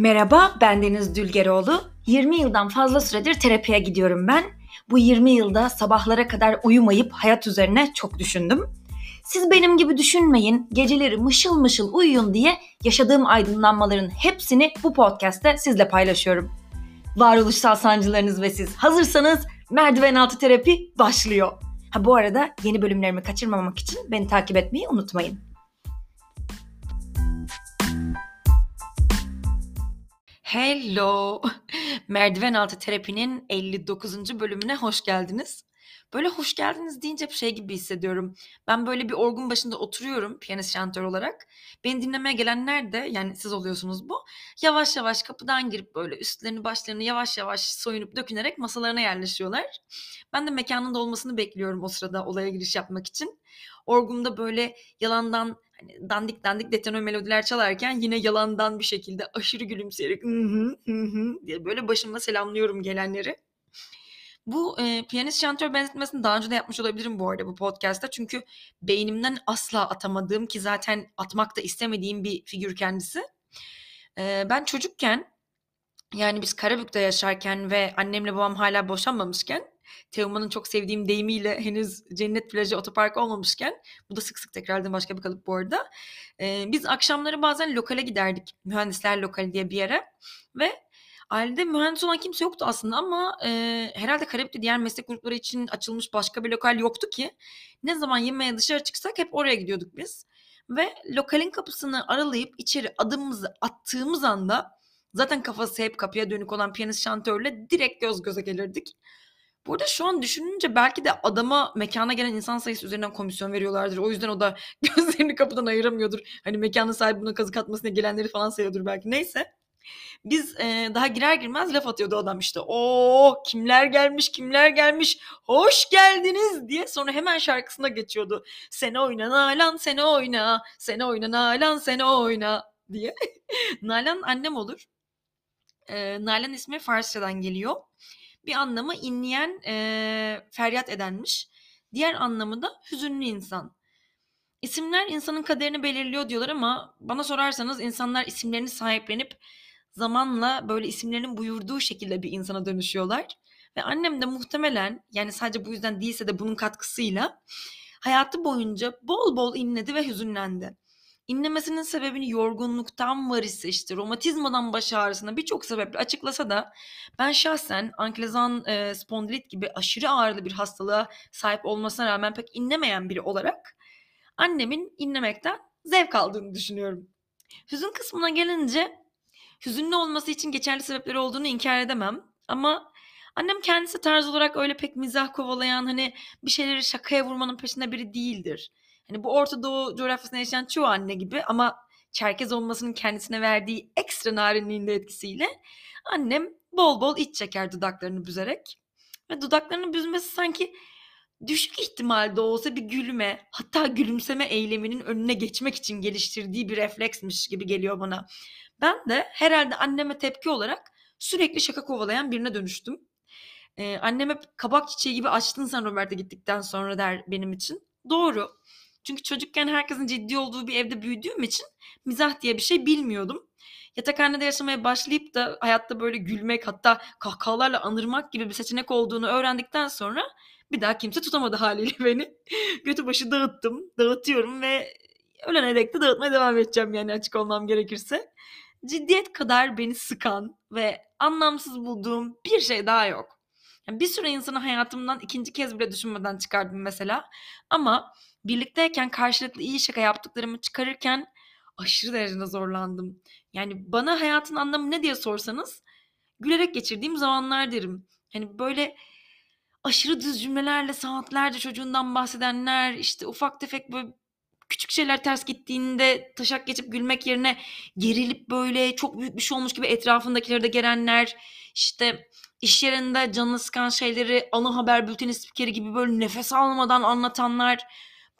Merhaba, ben Deniz Dülgeroğlu. 20 yıldan fazla süredir terapiye gidiyorum ben. Bu 20 yılda sabahlara kadar uyumayıp hayat üzerine çok düşündüm. Siz benim gibi düşünmeyin, geceleri mışıl mışıl uyuyun diye yaşadığım aydınlanmaların hepsini bu podcast'te sizle paylaşıyorum. Varoluşsal sancılarınız ve siz hazırsanız merdiven altı terapi başlıyor. Ha bu arada yeni bölümlerimi kaçırmamak için beni takip etmeyi unutmayın. Hello. Merdiven altı terapinin 59. bölümüne hoş geldiniz. Böyle hoş geldiniz deyince bir şey gibi hissediyorum. Ben böyle bir orgun başında oturuyorum piyanist şantör olarak. Beni dinlemeye gelenler de yani siz oluyorsunuz bu. Yavaş yavaş kapıdan girip böyle üstlerini başlarını yavaş yavaş soyunup dökünerek masalarına yerleşiyorlar. Ben de mekanın olmasını bekliyorum o sırada olaya giriş yapmak için. Orgumda böyle yalandan hani dandik dandik detone melodiler çalarken yine yalandan bir şekilde aşırı gülümseyerek hı hı diye böyle başımla selamlıyorum gelenleri. Bu e, piyanist şantör benzetmesini daha önce de yapmış olabilirim bu arada bu podcast'ta. Çünkü beynimden asla atamadığım ki zaten atmak da istemediğim bir figür kendisi. E, ben çocukken yani biz Karabük'te yaşarken ve annemle babam hala boşanmamışken Teoman'ın çok sevdiğim deyimiyle henüz cennet plajı otopark olmamışken bu da sık sık tekrarladığım başka bir kalıp bu arada. E, biz akşamları bazen lokale giderdik. Mühendisler lokali diye bir yere ve ailede mühendis olan kimse yoktu aslında ama e, herhalde Karabük'te diğer meslek grupları için açılmış başka bir lokal yoktu ki ne zaman yemeğe dışarı çıksak hep oraya gidiyorduk biz. Ve lokalin kapısını aralayıp içeri adımımızı attığımız anda zaten kafası hep kapıya dönük olan piyanist şantörle direkt göz göze gelirdik. Burada şu an düşününce belki de adama mekana gelen insan sayısı üzerinden komisyon veriyorlardır. O yüzden o da gözlerini kapıdan ayıramıyordur. Hani mekanın sahibi buna kazık atmasına gelenleri falan sayıyordur belki. Neyse. Biz e, daha girer girmez laf atıyordu adam işte. O kimler gelmiş kimler gelmiş hoş geldiniz diye sonra hemen şarkısına geçiyordu. Sen oyna Nalan sen oyna sen oyna Nalan sen oyna diye. Nalan annem olur. E, Nalan ismi Farsçadan geliyor. Bir anlamı inleyen, e, feryat edenmiş. Diğer anlamı da hüzünlü insan. İsimler insanın kaderini belirliyor diyorlar ama bana sorarsanız insanlar isimlerini sahiplenip zamanla böyle isimlerinin buyurduğu şekilde bir insana dönüşüyorlar. Ve annem de muhtemelen yani sadece bu yüzden değilse de bunun katkısıyla hayatı boyunca bol bol inledi ve hüzünlendi. İnlemesinin sebebini yorgunluktan var ise işte romatizmadan baş ağrısına birçok sebeple açıklasa da ben şahsen ankilozan e, spondilit gibi aşırı ağırlı bir hastalığa sahip olmasına rağmen pek inlemeyen biri olarak annemin inlemekten zevk aldığını düşünüyorum. Hüzün kısmına gelince hüzünlü olması için geçerli sebepleri olduğunu inkar edemem ama annem kendisi tarz olarak öyle pek mizah kovalayan hani bir şeyleri şakaya vurmanın peşinde biri değildir. Hani bu Orta Doğu coğrafyasında yaşayan çoğu anne gibi ama Çerkez olmasının kendisine verdiği ekstra narinliğin de etkisiyle annem bol bol iç çeker dudaklarını büzerek. Ve dudaklarını büzmesi sanki düşük ihtimalde olsa bir gülme hatta gülümseme eyleminin önüne geçmek için geliştirdiği bir refleksmiş gibi geliyor bana. Ben de herhalde anneme tepki olarak sürekli şaka kovalayan birine dönüştüm. Ee, annem kabak çiçeği gibi açtın sen Robert'e gittikten sonra der benim için. Doğru. Çünkü çocukken herkesin ciddi olduğu bir evde büyüdüğüm için mizah diye bir şey bilmiyordum. Yatakhanede yaşamaya başlayıp da hayatta böyle gülmek hatta kahkahalarla anırmak gibi bir seçenek olduğunu öğrendikten sonra bir daha kimse tutamadı haliyle beni. Götü başı dağıttım, dağıtıyorum ve ölene dek de dağıtmaya devam edeceğim yani açık olmam gerekirse. Ciddiyet kadar beni sıkan ve anlamsız bulduğum bir şey daha yok. Yani bir süre insanı hayatımdan ikinci kez bile düşünmeden çıkardım mesela. Ama birlikteyken karşılıklı iyi şaka yaptıklarımı çıkarırken aşırı derecede zorlandım. Yani bana hayatın anlamı ne diye sorsanız gülerek geçirdiğim zamanlar derim. Hani böyle aşırı düz cümlelerle saatlerce çocuğundan bahsedenler, işte ufak tefek böyle küçük şeyler ters gittiğinde taşak geçip gülmek yerine gerilip böyle çok büyük bir şey olmuş gibi etrafındakileri de gelenler, işte iş yerinde canını sıkan şeyleri ana haber bülteni spikeri gibi böyle nefes almadan anlatanlar.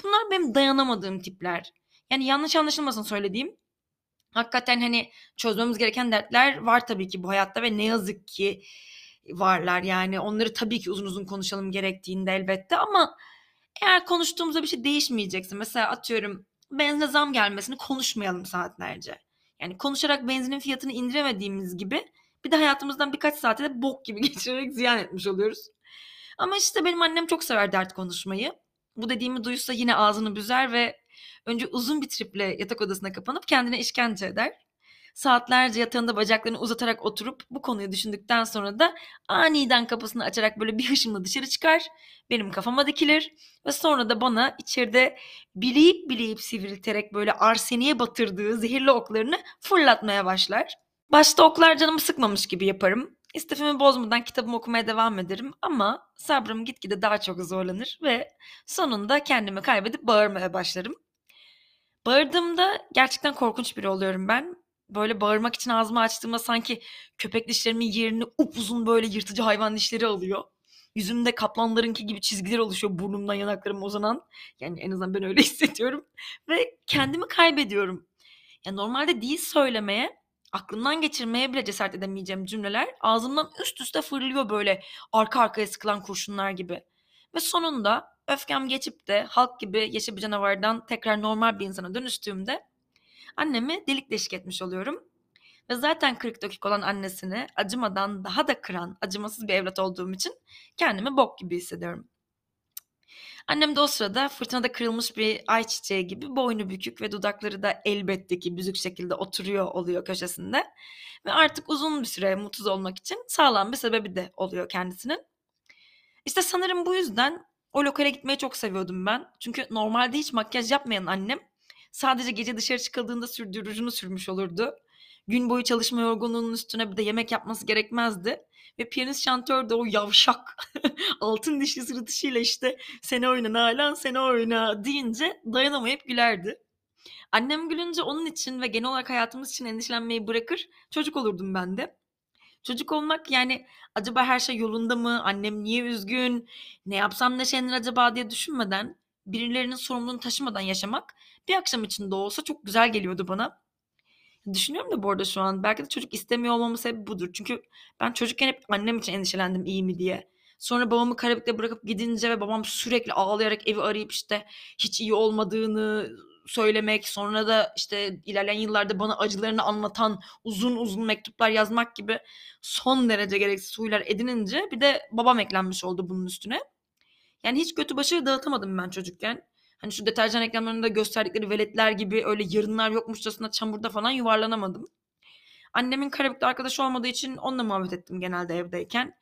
Bunlar benim dayanamadığım tipler. Yani yanlış anlaşılmasın söylediğim. Hakikaten hani çözmemiz gereken dertler var tabii ki bu hayatta ve ne yazık ki varlar. Yani onları tabii ki uzun uzun konuşalım gerektiğinde elbette ama eğer konuştuğumuzda bir şey değişmeyecekse mesela atıyorum benzine zam gelmesini konuşmayalım saatlerce. Yani konuşarak benzinin fiyatını indiremediğimiz gibi bir de hayatımızdan birkaç saate de bok gibi geçirerek ziyan etmiş oluyoruz. Ama işte benim annem çok sever dert konuşmayı. Bu dediğimi duysa yine ağzını büzer ve önce uzun bir triple yatak odasına kapanıp kendine işkence eder. Saatlerce yatağında bacaklarını uzatarak oturup bu konuyu düşündükten sonra da aniden kapısını açarak böyle bir hışımla dışarı çıkar. Benim kafama dikilir ve sonra da bana içeride bileyip bileyip sivrilterek böyle arseniye batırdığı zehirli oklarını fırlatmaya başlar. Başta oklar canımı sıkmamış gibi yaparım. İstifimi bozmadan kitabımı okumaya devam ederim ama sabrım gitgide daha çok zorlanır ve sonunda kendimi kaybedip bağırmaya başlarım. Bağırdığımda gerçekten korkunç biri oluyorum ben. Böyle bağırmak için ağzımı açtığımda sanki köpek dişlerimin yerini upuzun böyle yırtıcı hayvan dişleri alıyor. Yüzümde kaplanlarınki gibi çizgiler oluşuyor burnumdan yanaklarıma uzanan. Yani en azından ben öyle hissediyorum. Ve kendimi kaybediyorum. Ya normalde değil söylemeye, aklımdan geçirmeye bile cesaret edemeyeceğim cümleler ağzımdan üst üste fırlıyor böyle arka arkaya sıkılan kurşunlar gibi. Ve sonunda öfkem geçip de halk gibi yeşil bir canavardan tekrar normal bir insana dönüştüğümde annemi delik deşik etmiş oluyorum. Ve zaten 40 dakika olan annesini acımadan daha da kıran, acımasız bir evlat olduğum için kendimi bok gibi hissediyorum. Annem de o sırada fırtınada kırılmış bir ayçiçeği gibi boynu bükük ve dudakları da elbette ki büzük şekilde oturuyor oluyor köşesinde. Ve artık uzun bir süre mutsuz olmak için sağlam bir sebebi de oluyor kendisinin. İşte sanırım bu yüzden o lokale gitmeyi çok seviyordum ben. Çünkü normalde hiç makyaj yapmayan annem sadece gece dışarı çıkıldığında sürdüğü rujunu sürmüş olurdu. Gün boyu çalışma yorgunluğunun üstüne bir de yemek yapması gerekmezdi. Ve piyanist şantör de o yavşak altın dişli sırıtışıyla işte sene oyna Nalan sene oyna deyince dayanamayıp gülerdi. Annem gülünce onun için ve genel olarak hayatımız için endişelenmeyi bırakır çocuk olurdum ben de. Çocuk olmak yani acaba her şey yolunda mı? Annem niye üzgün? Ne yapsam neşelenir acaba diye düşünmeden, birilerinin sorumluluğunu taşımadan yaşamak bir akşam için de olsa çok güzel geliyordu bana. Düşünüyorum da bu arada şu an belki de çocuk istemiyor olmamın sebebi budur. Çünkü ben çocukken hep annem için endişelendim iyi mi diye. Sonra babamı Karabük'te bırakıp gidince ve babam sürekli ağlayarak evi arayıp işte hiç iyi olmadığını söylemek, sonra da işte ilerleyen yıllarda bana acılarını anlatan uzun uzun mektuplar yazmak gibi son derece gereksiz huylar edinince bir de babam eklenmiş oldu bunun üstüne. Yani hiç götü başı dağıtamadım ben çocukken. Hani şu deterjan reklamlarında gösterdikleri veletler gibi öyle yarınlar yokmuşçasına çamurda falan yuvarlanamadım. Annemin Karabük'te arkadaşı olmadığı için onunla muhabbet ettim genelde evdeyken.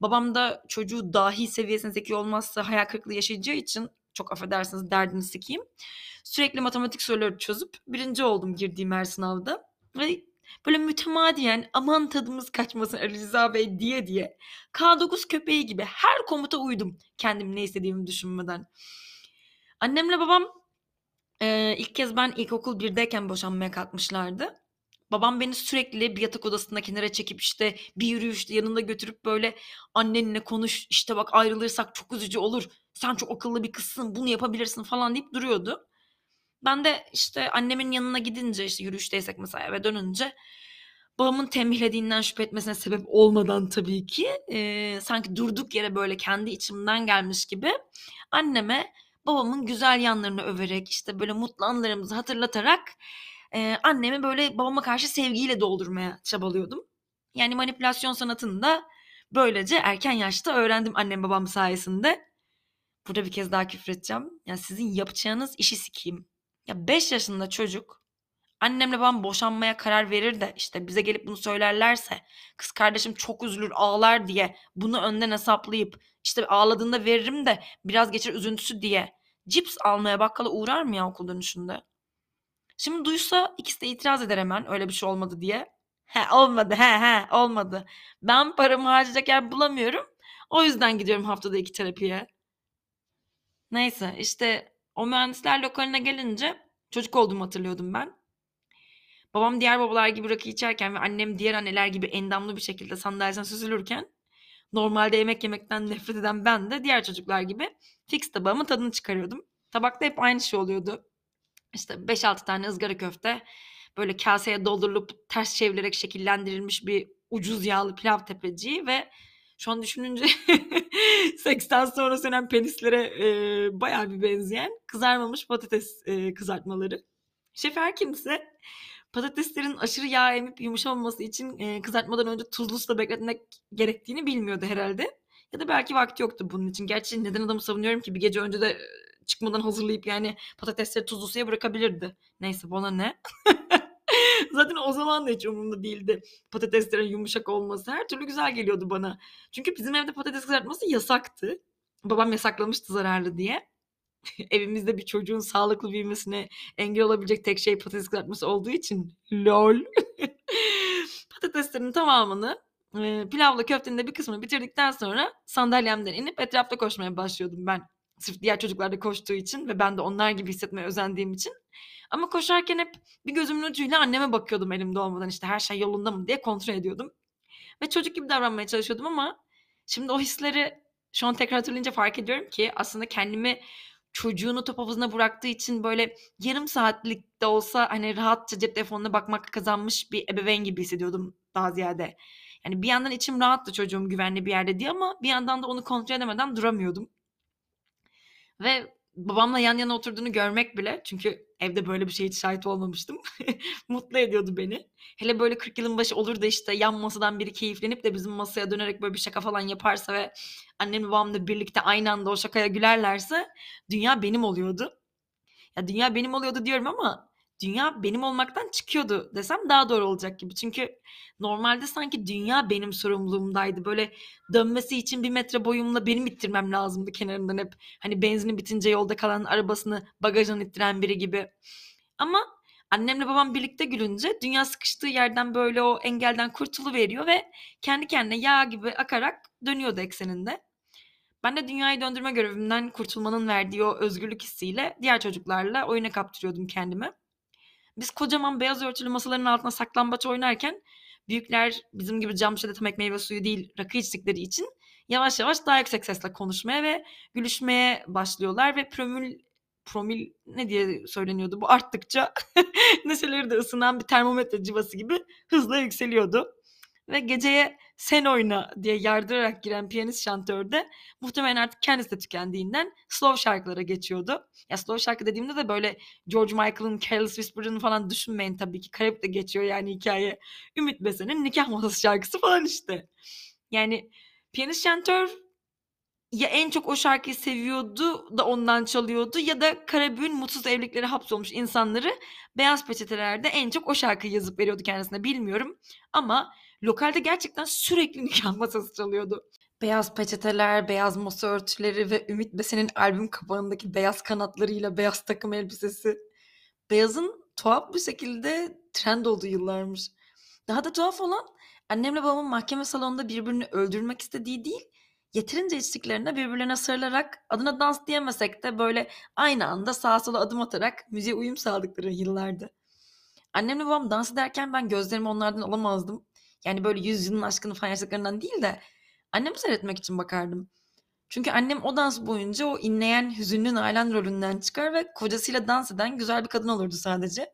Babam da çocuğu dahi seviyesinde zeki olmazsa hayal kırıklığı yaşayacağı için çok affedersiniz derdini sikeyim. Sürekli matematik soruları çözüp birinci oldum girdiğim her sınavda. Ve böyle mütemadiyen aman tadımız kaçmasın Ali Rıza Bey diye diye K9 köpeği gibi her komuta uydum kendim ne istediğimi düşünmeden. Annemle babam e, ilk kez ben ilkokul birdeyken boşanmaya kalkmışlardı. Babam beni sürekli bir yatak odasında kenara çekip işte bir yürüyüşte yanında götürüp böyle annenle konuş işte bak ayrılırsak çok üzücü olur. Sen çok akıllı bir kızsın bunu yapabilirsin falan deyip duruyordu. Ben de işte annemin yanına gidince işte yürüyüşteysek mesela eve dönünce babamın tembihlediğinden şüphe etmesine sebep olmadan tabii ki e, sanki durduk yere böyle kendi içimden gelmiş gibi anneme babamın güzel yanlarını överek işte böyle mutlu anılarımızı hatırlatarak e, annemi böyle babama karşı sevgiyle doldurmaya çabalıyordum. Yani manipülasyon sanatını da böylece erken yaşta öğrendim annem babam sayesinde. Burada bir kez daha küfür edeceğim. Yani sizin yapacağınız işi sikeyim. Ya 5 yaşında çocuk annemle babam boşanmaya karar verir de işte bize gelip bunu söylerlerse kız kardeşim çok üzülür ağlar diye bunu önden hesaplayıp işte ağladığında veririm de biraz geçir üzüntüsü diye cips almaya bakkala uğrar mı ya okul dönüşünde? Şimdi duysa ikisi de itiraz eder hemen öyle bir şey olmadı diye. He olmadı he he olmadı. Ben paramı harcayacak yer bulamıyorum. O yüzden gidiyorum haftada iki terapiye. Neyse işte o mühendisler lokaline gelince çocuk olduğumu hatırlıyordum ben. Babam diğer babalar gibi rakı içerken ve annem diğer anneler gibi endamlı bir şekilde sandalyesinden süzülürken normalde yemek yemekten nefret eden ben de diğer çocuklar gibi fix tabağımın tadını çıkarıyordum. Tabakta hep aynı şey oluyordu. İşte 5-6 tane ızgara köfte böyle kaseye doldurulup ters çevrilerek şekillendirilmiş bir ucuz yağlı pilav tepeciği ve şu an düşününce seksten sonra sönen penislere e, bayağı bir benzeyen kızarmamış patates e, kızartmaları. Şef her kimse patateslerin aşırı yağ emip yumuşamaması için, eee, kızartmadan önce tuzlu suda bekletmek gerektiğini bilmiyordu herhâlde ya da belki vakti yoktu bunun için. Gerçi neden adamı savunuyorum ki? Bir gece önce de, eee, çıkmadan hazırlayıp, yani, patatesleri tuzlu suya bırakabilirdi. Neyse bana ne? Zaten o zaman da hiç umurumda değildi patateslerin yumuşak olması. Her türlü güzel geliyordu bana. Çünkü bizim evde patates kızartması yasaktı. Babam yasaklamıştı zararlı diye. Evimizde bir çocuğun sağlıklı büyümesine engel olabilecek tek şey patates kızartması olduğu için LOL. Patateslerin tamamını, pilavla köftenin de bir kısmını bitirdikten sonra sandalyemden inip etrafta koşmaya başlıyordum ben. Sırf diğer çocuklar da koştuğu için ve ben de onlar gibi hissetmeye özendiğim için. Ama koşarken hep bir gözümün ucuyla anneme bakıyordum elimde olmadan, işte, her şey yolunda mı diye kontrol ediyordum ve çocuk gibi davranmaya çalışıyordum ama şimdi o hisleri şu an tekrar hatırlayınca fark ediyorum ki aslında kendimi çocuğunu top havuzuna bıraktığı için, böyle, yarım saatlik de olsa, hani, rahatça cep telefonuna bakmakla kazanmış bir ebeveyn gibi hissediyordum daha ziyade. Yani, bir yandan içim rahattı çocuğum güvenli bir yerde diye ama bir yandan da onu kontrol edemeden duramıyordum. Ve babamla yan yana oturduğunu görmek bile çünkü evde böyle bir şeye hiç şahit olmamıştım. Mutlu ediyordu beni. Hele böyle 40 yılın başı olur da, işte, yan masadan biri keyiflenip de bizim masaya dönerek böyle bir şaka falan yaparsa ve annemle babamla birlikte aynı anda o şakaya gülerlerse dünya benim oluyordu. Ya, dünya benim oluyordu diyorum ama dünya benim olmaktan çıkıyordu desem daha doğru olacak gibi. Çünkü normalde sanki dünya benim sorumluluğumdaydı. Böyle dönmesi için 1 metre boyumla benim ittirmem lazımdı kenarından hep. Hani, benzini bitince yolda kalan arabasını bagajından ittiren biri gibi. Ama annemle babam birlikte gülünce dünya sıkıştığı yerden, böyle, o engelden kurtuluveriyor ve kendi kendine yağ gibi akarak dönüyordu ekseninde. Ben de dünyayı döndürme görevimden kurtulmanın verdiği o özgürlük hissiyle diğer çocuklarla oyuna kaptırıyordum kendimi. Biz kocaman beyaz örtülü masaların altında saklambaç oynarken büyükler bizim gibi cam şişede tam meyve suyu değil rakı içtikleri için yavaş yavaş daha yüksek sesle konuşmaya ve gülüşmeye başlıyorlar ve promil promil ne diye söyleniyordu bu arttıkça neşeleri de ısınan bir termometre cıvası gibi hızla yükseliyordu ve geceye "Sen oyna." diye yardırarak giren piyanist şantör de muhtemelen artık kendisi de tükendiğinden slow şarkılara geçiyordu. Ya, slow şarkı dediğimde de böyle George Michael'ın "Careless Whisper'ını" falan düşünmeyin tabii ki. Karayip'te geçiyor yani hikâye. Ümit Besen'in nikâh masası şarkısı falan işte. Yani piyanist şantör ya en çok o şarkıyı seviyordu da ondan çalıyordu ya da Karabük'ün mutsuz evliliklere hapsolmuş insanları beyaz peçetelerde en çok o şarkıyı yazıp veriyordu kendisine bilmiyorum ama lokalde gerçekten sürekli nikâh masası çalıyordu. Beyaz peçeteler, beyaz masa örtüleri ve Ümit Besen'in albüm kapağındaki beyaz kanatlarıyla beyaz takım elbisesi. Beyazın tuhaf bir şekilde trend olduğu yıllarmış. Daha da tuhaf olan annemle babamın mahkeme salonunda birbirini öldürmek istediği değil, yeterince içtiklerinde birbirlerine sarılarak adına dans diyemesek de böyle aynı anda sağa sola adım atarak müziğe uyum sağladıkları yıllardı. Annemle babam dans ederken ben gözlerimi onlardan alamazdım. Yani böyle yüzyılın aşkını falan yaşadıklarından değil de annemi seyretmek için bakardım. Çünkü annem o dans boyunca o inleyen hüzünlü Nalan rolünden çıkar ve kocasıyla dans eden güzel bir kadın olurdu sadece.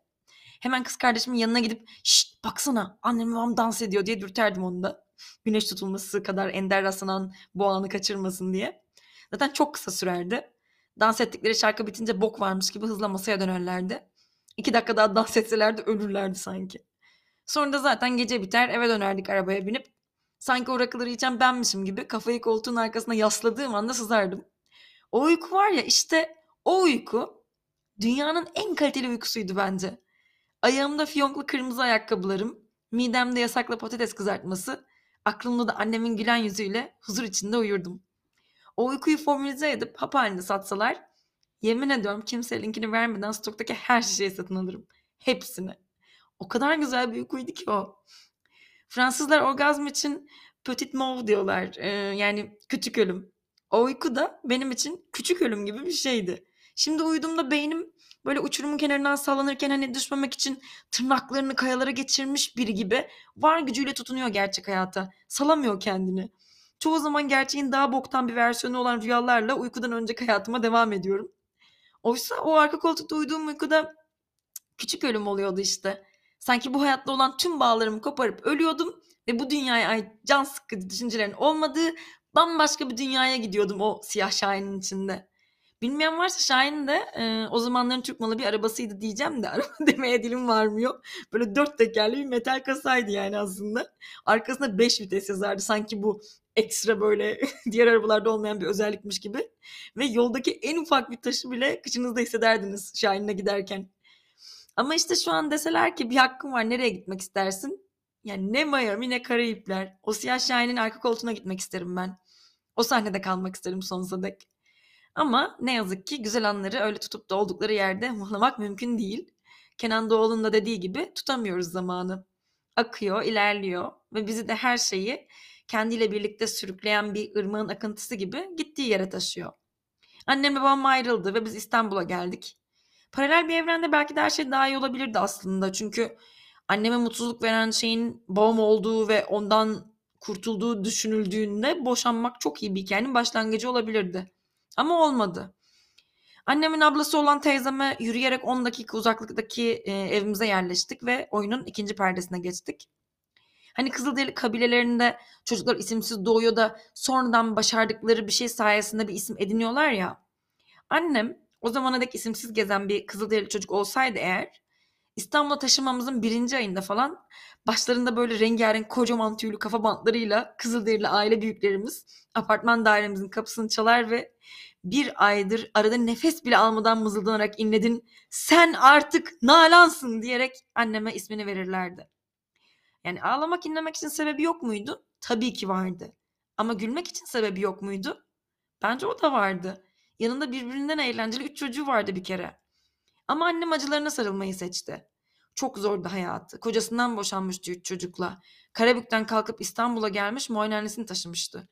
Hemen kız kardeşimin yanına gidip "Şşt baksana annem babam dans ediyor." diye dürterdim onu da. Güneş tutulması kadar ender rastlanan bu anı kaçırmasın diye. Zaten çok kısa sürerdi. Dans ettikleri şarkı bitince bok varmış gibi hızla masaya dönerlerdi. 2 dakika daha dans etselerdi ölürlerdi sanki. Sonra da zaten gece biter eve dönerdik arabaya binip. Sanki o rakıları içen benmişim gibi kafayı koltuğun arkasına yasladığım anda sızardım. O uyku var ya işte o uyku dünyanın en kaliteli uykusuydu bence. Ayağımda fiyonklu kırmızı ayakkabılarım, midemde yasaklı patates kızartması, aklımda da annemin gülen yüzüyle huzur içinde uyurdum. O uykuyu formülize edip hap halinde satsalar yemin ediyorum kimseye linkini vermeden stoktaki her şişeyi satın alırım. Hepsini. O kadar güzel bir uykuydu ki o. Fransızlar orgazm için petit mort diyorlar. Eee, yani küçük ölüm. O uyku da benim için küçük ölüm gibi bir şeydi. Şimdi uyuduğumda beynim böyle uçurumun kenarından sallanırken hani düşmemek için tırnaklarını kayalara geçirmiş biri gibi var gücüyle tutunuyor gerçek hayata. Salamıyor kendini. Çoğu zaman gerçeğin daha boktan bir versiyonu olan rüyalarla uykudan önceki hayatıma devam ediyorum. Oysa o arka koltukta uyuduğum uykuda küçük ölüm oluyordu işte. Sanki bu hayatta olan tüm bağlarımı koparıp ölüyordum ve bu dünyaya ait can sıkıcı düşüncelerin olmadığı bambaşka bir dünyaya gidiyordum o siyah şahinin içinde. Bilmeyen varsa Şahin de e, o zamanların Türk malı bir arabasıydı diyeceğim de araba demeye dilim varmıyor. Böyle dört tekerli bir metal kasaydı yani aslında. Arkasında beş vites yazardı. Sanki bu ekstra böyle diğer arabalarda olmayan bir özellikmiş gibi. Ve yoldaki en ufak bir taşı bile kıçınızda hissederdiniz Şahin'le giderken. Ama işte şu an deseler ki bir hakkın var nereye gitmek istersin? Yani ne Miami ne Karayipler. O siyah Şahin'in arka koltuğuna gitmek isterim ben. O sahnede kalmak isterim sonsuza dek. Ama ne yazık ki güzel anları öyle tutup da oldukları yerde muhlamak mümkün değil. Kenan Doğulu'nun da dediği gibi tutamıyoruz zamanı. Akıyor, ilerliyor ve bizi de her şeyi kendiyle birlikte sürükleyen bir ırmağın akıntısı gibi gittiği yere taşıyor. Annem ve babam ayrıldı ve biz İstanbul'a geldik. Paralel bir evrende belki de her şey daha iyi olabilirdi aslında. Çünkü anneme mutsuzluk veren şeyin babam olduğu ve ondan kurtulduğu düşünüldüğünde boşanmak çok iyi bir hikayenin başlangıcı olabilirdi. Ama olmadı. Annemin ablası olan teyzeme yürüyerek 10 dakika uzaklıktaki e, evimize yerleştik ve oyunun ikinci perdesine geçtik. Hani Kızılderili kabilelerinde çocuklar isimsiz doğuyor da sonradan başardıkları bir şey sayesinde bir isim ediniyorlar ya. Annem o zamana dek isimsiz gezen bir Kızılderili çocuk olsaydı eğer İstanbul'a taşınmamızın birinci ayında falan başlarında böyle rengarenk kocaman tüylü kafa bantlarıyla Kızılderili aile büyüklerimiz apartman dairemizin kapısını çalar ve bir aydır arada nefes bile almadan mızıldanarak inledin sen artık Nalan'sın diyerek anneme ismini verirlerdi. Yani ağlamak inlemek için sebebi yok muydu? Tabii ki vardı. Ama gülmek için sebebi yok muydu? Bence o da vardı. Yanında birbirinden eğlenceli üç çocuğu vardı bir kere. Ama annem acılarına sarılmayı seçti. Çok zordu hayatı. Kocasından boşanmıştı üç çocukla. Karabük'ten kalkıp İstanbul'a gelmiş muayenehanesini taşımıştı.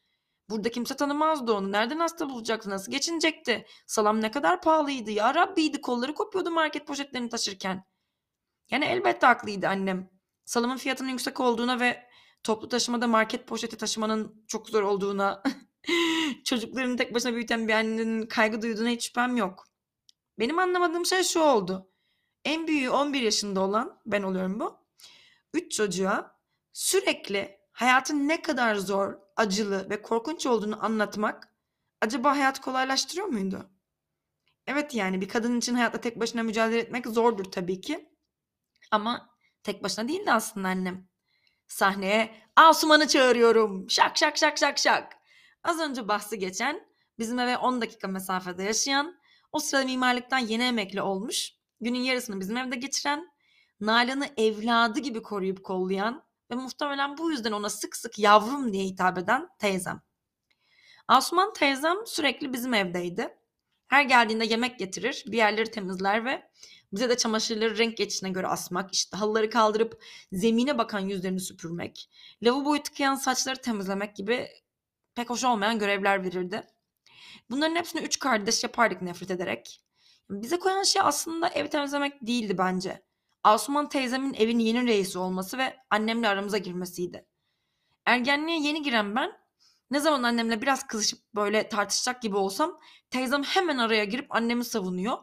Burada kimse tanımazdı onu. Nereden hasta bulacaktı? Nasıl geçinecekti? Salam ne kadar pahalıydı. Ya Rabbiydi kolları kopuyordu market poşetlerini taşırken. Yani elbette haklıydı annem. Salamın fiyatının yüksek olduğuna ve toplu taşımada market poşeti taşımanın çok zor olduğuna, çocuklarını tek başına büyüten bir annenin kaygı duyduğuna hiç şüphem yok. Benim anlamadığım şey şu oldu. En büyüğü 11 yaşında olan, ben oluyorum bu. 3 çocuğa sürekli hayatın ne kadar zor, acılı ve korkunç olduğunu anlatmak acaba hayatı kolaylaştırıyor muydu? Evet yani bir kadın için hayatta tek başına mücadele etmek zordur tabii ki. Ama tek başına değildi aslında annem. Sahneye Asuman'ı çağırıyorum. Şak şak şak şak şak. Az önce bahsi geçen, bizim eve 10 dakika mesafede yaşayan, o sırada mimarlıktan yeni emekli olmuş, günün yarısını bizim evde geçiren, Nalan'ı evladı gibi koruyup kollayan ve muhtemelen bu yüzden ona sık sık yavrum diye hitap eden teyzem. Asuman teyzem sürekli bizim evdeydi. Her geldiğinde yemek getirir, bir yerleri temizler ve bize de çamaşırları renk geçişine göre asmak, işte halıları kaldırıp zemine bakan yüzlerini süpürmek, lavaboyu tıkayan saçları temizlemek gibi pek hoş olmayan görevler verirdi. Bunların hepsini üç kardeş yapardık nefret ederek. Bize koyan şey aslında ev temizlemek değildi bence. Asuman teyzemin evin yeni reisi olması ve annemle aramıza girmesiydi. Ergenliğe yeni giren ben ne zaman annemle biraz kızışıp böyle tartışacak gibi olsam teyzem hemen araya girip annemi savunuyor.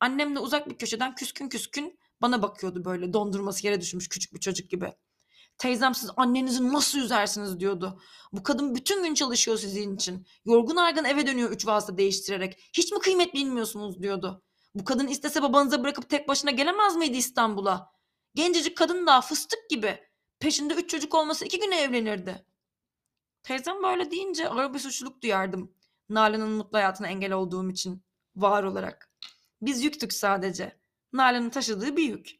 Annem de uzak bir köşeden küskün küskün bana bakıyordu böyle dondurması yere düşmüş küçük bir çocuk gibi. Teyzem siz annenizi nasıl üzersiniz diyordu. Bu kadın bütün gün çalışıyor sizin için. Yorgun argın eve dönüyor üç vasıta değiştirerek. Hiç mi kıymet bilmiyorsunuz diyordu. Bu kadın istese babanıza bırakıp tek başına gelemez miydi İstanbul'a? Gencecik kadın daha fıstık gibi. Peşinde üç çocuk olması iki güne evlenirdi. Teyzem böyle deyince ağır bir suçluluk duyardım. Nalan'ın mutlu hayatına engel olduğum için. Var olarak. Biz yüktük sadece. Nalan'ın taşıdığı bir yük.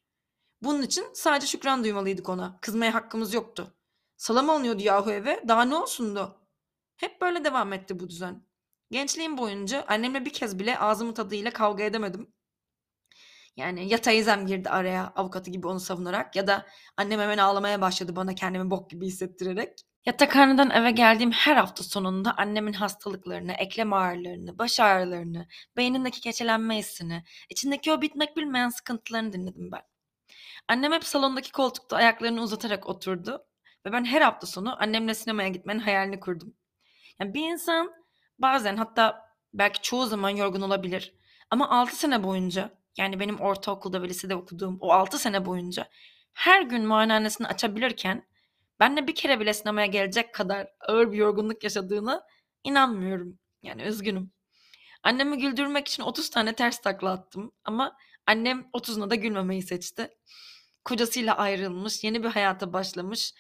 Bunun için sadece şükran duymalıydık ona. Kızmaya hakkımız yoktu. Salam alınıyordu yahu eve. Daha ne olsundu? Hep böyle devam etti bu düzen. Gençliğim boyunca annemle bir kez bile ağzımın tadıyla kavga edemedim. Yani ya teyzem girdi araya avukatı gibi onu savunarak ya da annem hemen ağlamaya başladı bana kendimi bok gibi hissettirerek. Yatakhaneden eve geldiğim her hafta sonunda annemin hastalıklarını, eklem ağrılarını, baş ağrılarını, beynindeki keçelenme hissini, içindeki o bitmek bilmeyen sıkıntılarını dinledim ben. Annem hep salondaki koltukta ayaklarını uzatarak oturdu ve ben her hafta sonu annemle sinemaya gitmenin hayalini kurdum. Yani bir insan bazen hatta belki çoğu zaman yorgun olabilir ama 6 sene boyunca yani benim ortaokulda ve lisede okuduğum o 6 sene boyunca her gün muayenehanesini açabilirken ben de bir kere bile sinemaya gelecek kadar ağır bir yorgunluk yaşadığını inanmıyorum. Yani üzgünüm. Annemi güldürmek için 30 tane ters takla attım ama annem 30'una da gülmemeyi seçti. Kocasıyla ayrılmış, yeni bir hayata başlamış.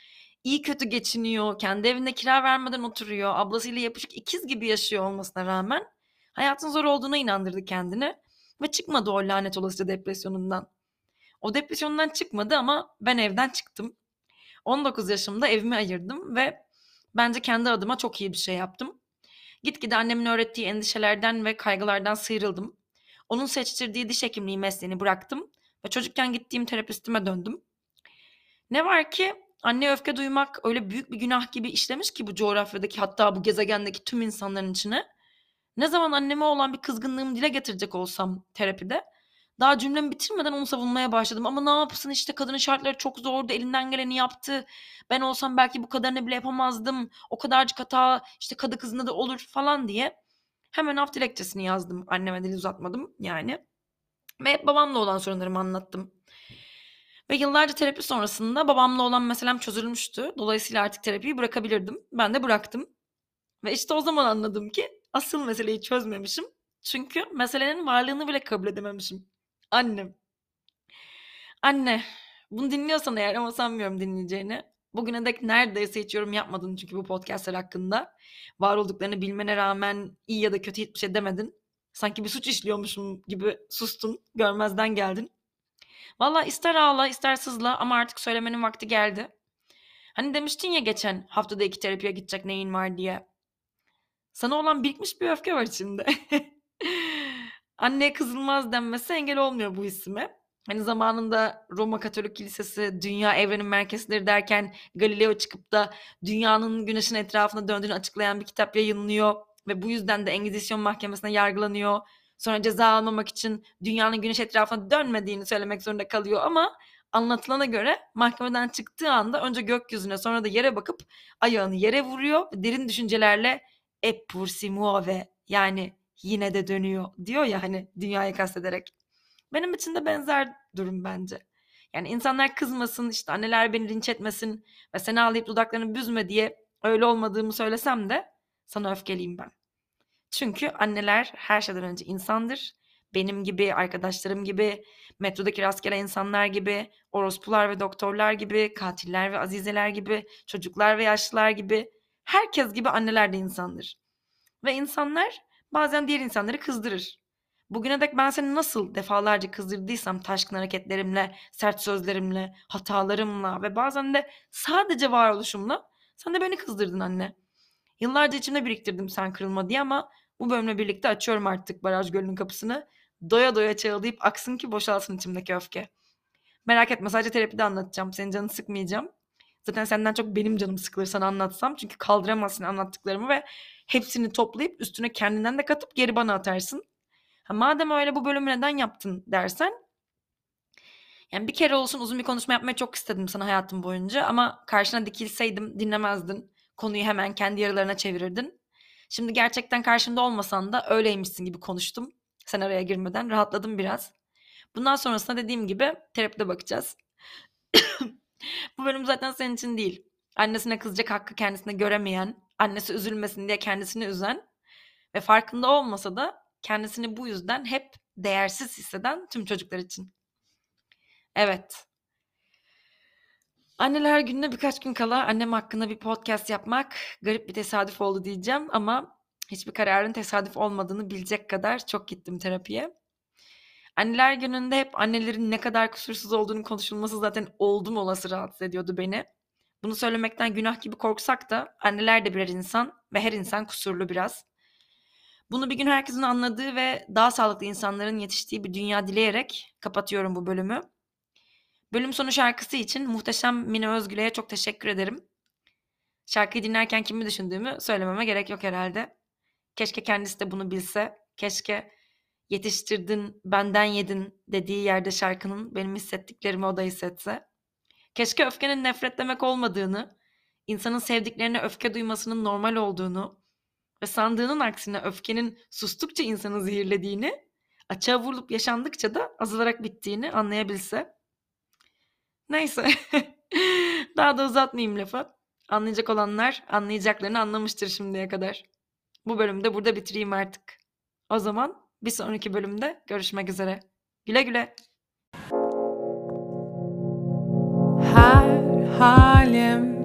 İyi kötü geçiniyor, kendi evinde kira vermeden oturuyor, ablasıyla yapışık ikiz gibi yaşıyor olmasına rağmen hayatın zor olduğuna inandırdı kendini ve çıkmadı o lanet olası depresyonundan. O depresyondan çıkmadı ama ben evden çıktım. 19 yaşımda evimi ayırdım ve bence kendi adıma çok iyi bir şey yaptım. Gitgide annemin öğrettiği endişelerden ve kaygılardan sıyrıldım. Onun seçtirdiği diş hekimliği mesleğini bıraktım ve çocukken gittiğim terapistime döndüm. Ne var ki anne öfke duymak öyle büyük bir günah gibi işlemiş ki bu coğrafyadaki hatta bu gezegendeki tüm insanların içine. Ne zaman anneme olan bir kızgınlığımı dile getirecek olsam terapide daha cümlemi bitirmeden onu savunmaya başladım. Ama ne yapsın işte kadının şartları çok zordu. Elinden geleni yaptı. Ben olsam belki bu kadarını bile yapamazdım. O kadarcık hata işte kadı kızında da olur falan diye. Hemen af dilekçesini yazdım. Anneme dil uzatmadım yani. Ve hep babamla olan sorunlarımı anlattım. Ve yıllarca terapi sonrasında babamla olan meselem çözülmüştü. Dolayısıyla artık terapiyi bırakabilirdim. Ben de bıraktım. Ve işte o zaman anladım ki asıl meseleyi çözmemişim. Çünkü meselenin varlığını bile kabul edememişim. Annem. Anne, bunu dinliyorsan eğer ama sanmıyorum dinleyeceğini. Bugüne dek neredeyse hiç yorum yapmadın çünkü bu podcastler hakkında. Var olduklarını bilmene rağmen iyi ya da kötü hiçbir şey demedin. Sanki bir suç işliyormuşum gibi sustun, görmezden geldin. Valla ister ağla ister sızla ama artık söylemenin vakti geldi. Hani demiştin ya geçen haftada iki terapiye gidecek neyin var diye. Sana olan birikmiş bir öfke var içimde. Anneye kızılmaz denmesi engel olmuyor bu isime. Hani zamanında Roma Katolik Kilisesi dünya evrenin merkezidir derken Galileo çıkıp da dünyanın güneşin etrafında döndüğünü açıklayan bir kitap yayınlıyor ve bu yüzden de Engizisyon mahkemesine yargılanıyor. Sonra ceza almamak için dünyanın güneş etrafında dönmediğini söylemek zorunda kalıyor ama anlatılana göre mahkemeden çıktığı anda önce gökyüzüne sonra da yere bakıp ayağını yere vuruyor ve derin düşüncelerle e pur si muove yani yine de dönüyor diyor ya hani dünyayı kastederek. Benim için de benzer durum bence. Yani insanlar kızmasın, işte anneler beni linç etmesin ve seni ağlayıp dudaklarını büzme diye öyle olmadığımı söylesem de sana öfkeliyim ben. Çünkü anneler her şeyden önce insandır. Benim gibi, arkadaşlarım gibi, metrodaki rastgele insanlar gibi, orospular ve doktorlar gibi, katiller ve azizeler gibi, çocuklar ve yaşlılar gibi, herkes gibi anneler de insandır. Ve insanlar bazen diğer insanları kızdırır. Bugüne dek ben seni nasıl defalarca kızdırdıysam taşkın hareketlerimle, sert sözlerimle, hatalarımla ve bazen de sadece varoluşumla sen de beni kızdırdın anne. Yıllarca içimde biriktirdim sen kırılma diye ama bu bölümle birlikte açıyorum artık baraj gölünün kapısını. Doya doya çağılayıp aksın ki boşalsın içimdeki öfke. Merak etme sadece terapide anlatacağım. Senin canını sıkmayacağım. Zaten senden çok benim canım sıkılır sana anlatsam. Çünkü kaldıramazsın anlattıklarımı ve hepsini toplayıp üstüne kendinden de katıp geri bana atarsın. Ha, madem öyle bu bölümü neden yaptın dersen yani bir kere olsun uzun bir konuşma yapmayı çok istedim sana hayatım boyunca ama karşına dikilseydim dinlemezdin. Konuyu hemen kendi yaralarına çevirirdin. Şimdi gerçekten karşımda olmasan da öyleymişsin gibi konuştum. Sen araya girmeden rahatladım biraz. Bundan sonrasında dediğim gibi terapide bakacağız. Bu bölüm zaten senin için değil. Annesine kızacak hakkı kendisine göremeyen, annesi üzülmesin diye kendisini üzen ve farkında olmasa da kendisini bu yüzden hep değersiz hisseden tüm çocuklar için. Evet. Anneler gününe birkaç gün kala annem hakkında bir podcast yapmak garip bir tesadüf oldu diyeceğim ama hiçbir kararın tesadüf olmadığını bilecek kadar çok gittim terapiye. Anneler gününde hep annelerin ne kadar kusursuz olduğunu konuşulması zaten oldum olası rahatsız ediyordu beni. Bunu söylemekten günah gibi korksak da anneler de birer insan ve her insan kusurlu biraz. Bunu bir gün herkesin anladığı ve daha sağlıklı insanların yetiştiği bir dünya dileyerek kapatıyorum bu bölümü. Bölüm sonu şarkısı için muhteşem Mine Özgüle'ye çok teşekkür ederim. Şarkıyı dinlerken kimi düşündüğümü söylememe gerek yok herhalde. Keşke kendisi de bunu bilse. Keşke yetiştirdin, benden yedin dediği yerde şarkının benim hissettiklerimi o da hissetse. Keşke öfkenin nefret demek olmadığını, insanın sevdiklerine öfke duymasının normal olduğunu ve sandığının aksine öfkenin sustukça insanı zehirlediğini, açığa vurulup yaşandıkça da azalarak bittiğini anlayabilse. Neyse. Daha da uzatmayayım lafı. Anlayacak olanlar anlayacaklarını anlamıştır şimdiye kadar. Bu bölümde burada bitireyim artık. O zaman bir sonraki bölümde görüşmek üzere. Güle güle. Her halim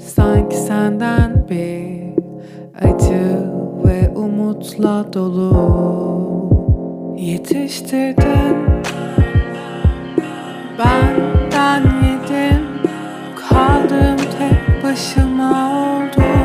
sanki senden bir acı ve umutla dolu yetiştirdin benden yedim. Kaldım tek başıma oldu